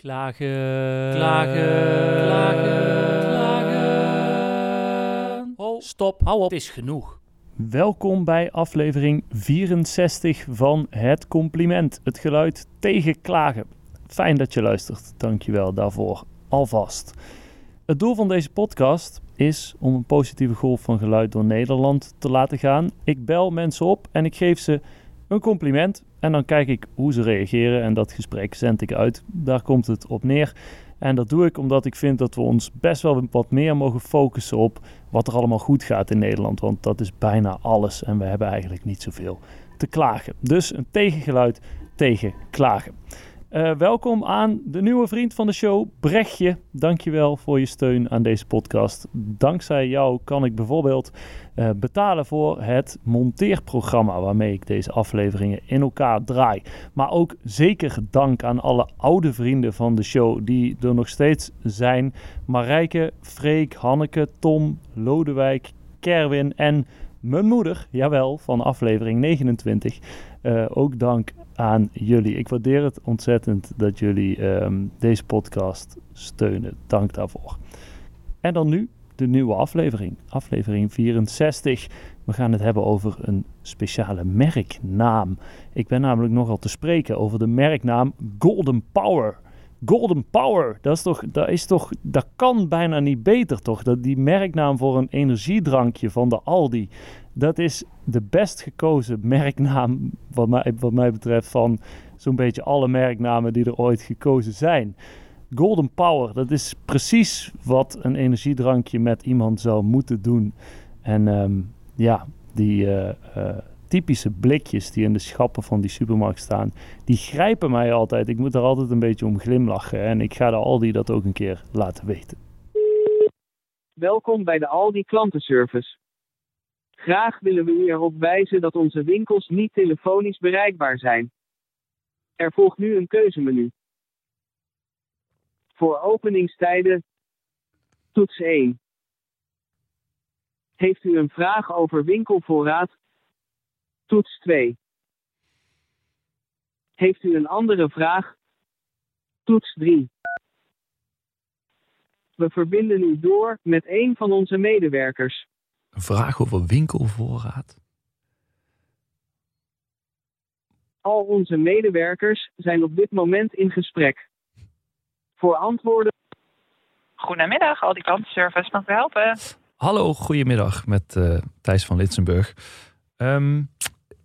Klagen, klagen, klagen, klagen. Oh, stop, hou op, het is genoeg. Welkom bij aflevering 64 van Het Compliment, het geluid tegen klagen. Fijn dat je luistert, dankjewel daarvoor alvast. Het doel van deze podcast is om een positieve golf van geluid door Nederland te laten gaan. Ik bel mensen op en ik geef ze een compliment en dan kijk ik hoe ze reageren en dat gesprek zend ik uit. Daar komt het op neer. En dat doe ik omdat ik vind dat we ons best wel wat meer mogen focussen op wat er allemaal goed gaat in Nederland. Want dat is bijna alles en we hebben eigenlijk niet zoveel te klagen. Dus een tegengeluid tegen klagen. Uh, welkom aan de nieuwe vriend van de show, Brechtje. Dankjewel voor je steun aan deze podcast. Dankzij jou kan ik bijvoorbeeld uh, betalen voor het monteerprogramma waarmee ik deze afleveringen in elkaar draai. Maar ook zeker dank aan alle oude vrienden van de show die er nog steeds zijn. Marijke, Freek, Hanneke, Tom, Lodewijk, Kerwin en mijn moeder, jawel, van aflevering 29. Uh, ook dank aan jullie. Ik waardeer het ontzettend dat jullie um, deze podcast steunen. Dank daarvoor. En dan nu de nieuwe aflevering, aflevering 64. We gaan het hebben over een speciale merknaam. Ik ben namelijk nogal te spreken over de merknaam Golden Power. Golden Power, dat is toch, dat is toch, dat kan bijna niet beter toch? Dat die merknaam voor een energiedrankje van de Aldi, dat is de best gekozen merknaam wat mij, wat mij betreft van zo'n beetje alle merknamen die er ooit gekozen zijn. Golden Power, dat is precies wat een energiedrankje met iemand zou moeten doen. En um, ja, die uh, uh, typische blikjes die in de schappen van die supermarkt staan, die grijpen mij altijd. Ik moet er altijd een beetje om glimlachen en ik ga de Aldi dat ook een keer laten weten. Welkom bij de Aldi klantenservice. Graag willen we u erop wijzen dat onze winkels niet telefonisch bereikbaar zijn. Er volgt nu een keuzemenu. Voor openingstijden. Toets 1. Heeft u een vraag over winkelvoorraad? Toets 2. Heeft u een andere vraag? Toets 3. We verbinden u door met een van onze medewerkers. Een vraag over winkelvoorraad? Al onze medewerkers zijn op dit moment in gesprek. Voor antwoorden. Goedemiddag, al die klantenservice mag ik helpen? Hallo, goedemiddag met uh, Thijs van Litsenburg. Um,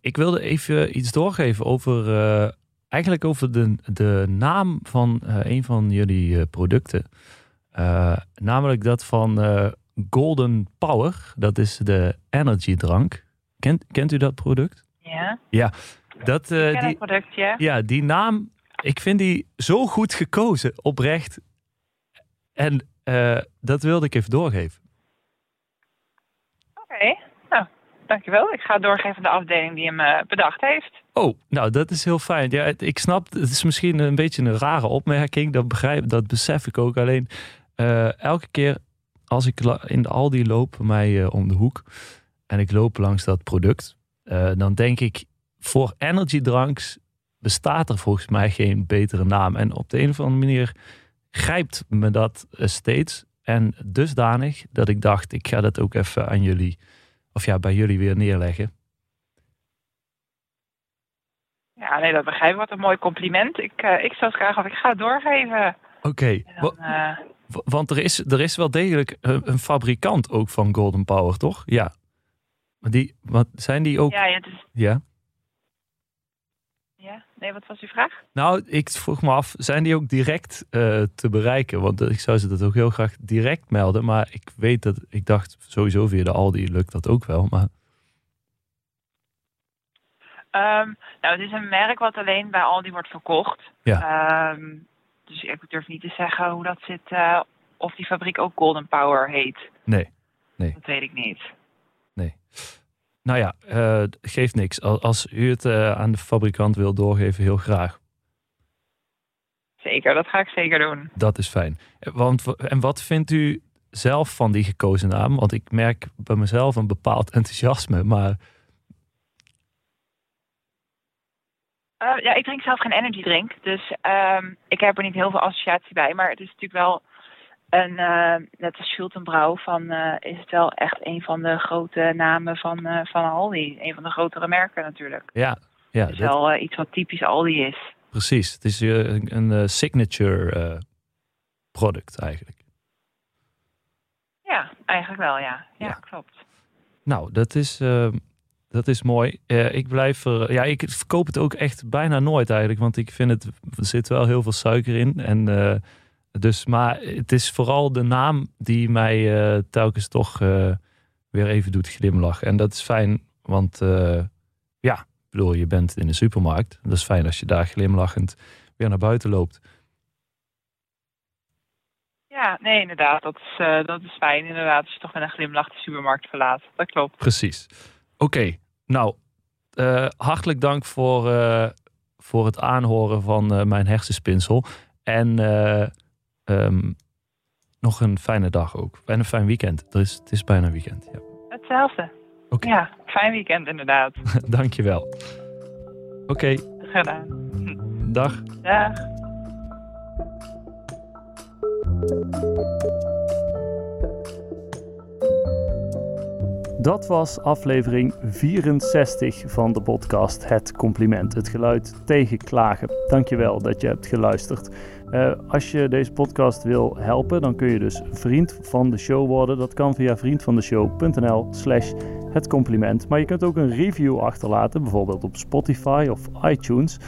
ik wilde even iets doorgeven over, uh, eigenlijk over de, de naam van uh, een van jullie producten. namelijk dat van Golden Power, dat is de energy drank. Kent, kent u dat product? Ja. Ja, dat, die, product, ja. ja, die naam, ik vind die zo goed gekozen, oprecht. En dat wilde ik even doorgeven. Oké, okay. Dankjewel. Ik ga doorgeven de afdeling die hem uh, bedacht heeft. Oh, nou, dat is heel fijn. Ja, ik snap, het is misschien een beetje een rare opmerking. Dat, begrijp, dat besef ik ook. Alleen, elke keer als ik in de Aldi loop, mij uh, om de hoek, en ik loop langs dat product, dan denk ik, voor energy dranks bestaat er volgens mij geen betere naam. En op de een of andere manier grijpt me dat steeds. En dusdanig dat ik dacht, ik ga dat ook even aan jullie, of ja, bij jullie weer neerleggen. Ja, nee, dat begrijp ik. Wat een mooi compliment. Ik, ik zou het graag, of ik ga het doorgeven. Oké. Okay. Want er is, er is wel degelijk een, een, fabrikant ook van Golden Power, toch? Ja. Maar die, wat, zijn die ook... Ja, het is... ja. Ja, nee, wat was uw vraag? Nou, ik vroeg me af, zijn die ook direct uh, te bereiken? Want ik zou ze dat ook heel graag direct melden. Maar ik weet dat, ik dacht sowieso via de Aldi lukt dat ook wel. Maar... Um, nou, het is een merk wat alleen bij Aldi wordt verkocht. Ja. Um, dus ik durf niet te zeggen hoe dat zit, uh, of die fabriek ook Golden Power heet. Nee, nee. Dat weet ik niet. Nee. Nou ja, uh, geeft niks. Als u het uh, aan de fabrikant wil doorgeven, heel graag. Zeker, dat ga ik zeker doen. Dat is fijn. Want, en wat vindt u zelf van die gekozen naam? Want ik merk bij mezelf een bepaald enthousiasme, maar Eh, ja, ik drink zelf geen energy drink. Dus ehm, ik heb er niet heel veel associatie bij. Maar het is natuurlijk wel een, eh, net als Schultenbrouw, van, eh, is het wel echt een van de grote namen van, eh, van Aldi. Een van de grotere merken natuurlijk. Ja, ja Het is dat- wel iets wat typisch Aldi is. precies. Het is een, een signature product eigenlijk. Ja, eigenlijk wel, ja. Ja, Ja. klopt. Nou, dat is, dat is mooi. Ik blijf er. Ja, ik verkoop het ook echt bijna nooit eigenlijk. Want ik vind het. Er zit wel heel veel suiker in. En dus, maar het is vooral de naam die mij eh, telkens toch eh, weer even doet glimlachen. En dat is fijn, want eh, ja, ik bedoel, je bent in de supermarkt. Dat is fijn als je daar glimlachend weer naar buiten loopt. Ja, nee, inderdaad. Dat is, dat is fijn, inderdaad. Als je toch met een glimlach de supermarkt verlaat. Dat klopt. Precies. Oké, nou, hartelijk dank voor, voor het aanhoren van mijn hersenspinsel. En eh, ehm, nog een fijne dag ook. En een fijn weekend. Er is, het is bijna weekend. Ja. Hetzelfde. Oké. Ja, fijn weekend inderdaad. Dankjewel. Oké, Gedaan. dag. Dag. Dat was aflevering 64 van de podcast Het Compliment. Het geluid tegen klagen. Dankjewel dat je hebt geluisterd. Eh, als je deze podcast wil helpen, dan kun je dus vriend van de show worden. Dat kan via vriendvandeshow.nl slash het compliment. Maar je kunt ook een review achterlaten, bijvoorbeeld op Spotify of iTunes.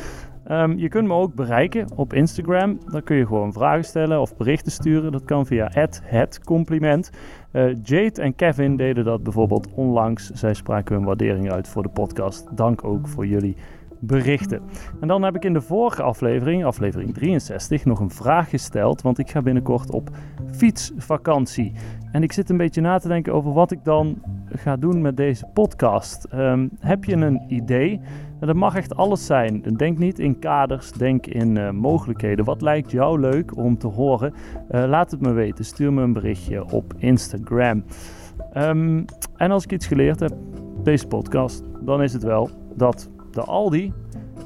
Ehm, je kunt me ook bereiken op Instagram. Dan kun je gewoon vragen stellen of berichten sturen. Dat kan via het compliment. Eh, Jade en Kevin deden dat bijvoorbeeld onlangs. Zij spraken hun waardering uit voor de podcast. Dank ook voor jullie berichten. En dan heb ik in de vorige aflevering, aflevering 63, nog een vraag gesteld. Want ik ga binnenkort op fietsvakantie. En ik zit een beetje na te denken over wat ik dan ga doen met deze podcast. Ehm, heb je een idee? Dat mag echt alles zijn. Denk niet in kaders, denk in eh, mogelijkheden. Wat lijkt jou leuk om te horen? Eh, laat het me weten. Stuur me een berichtje op Instagram. Ehm, en als ik iets geleerd heb, deze podcast, dan is het wel dat de Aldi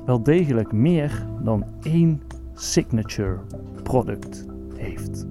wel degelijk meer dan één signature product heeft.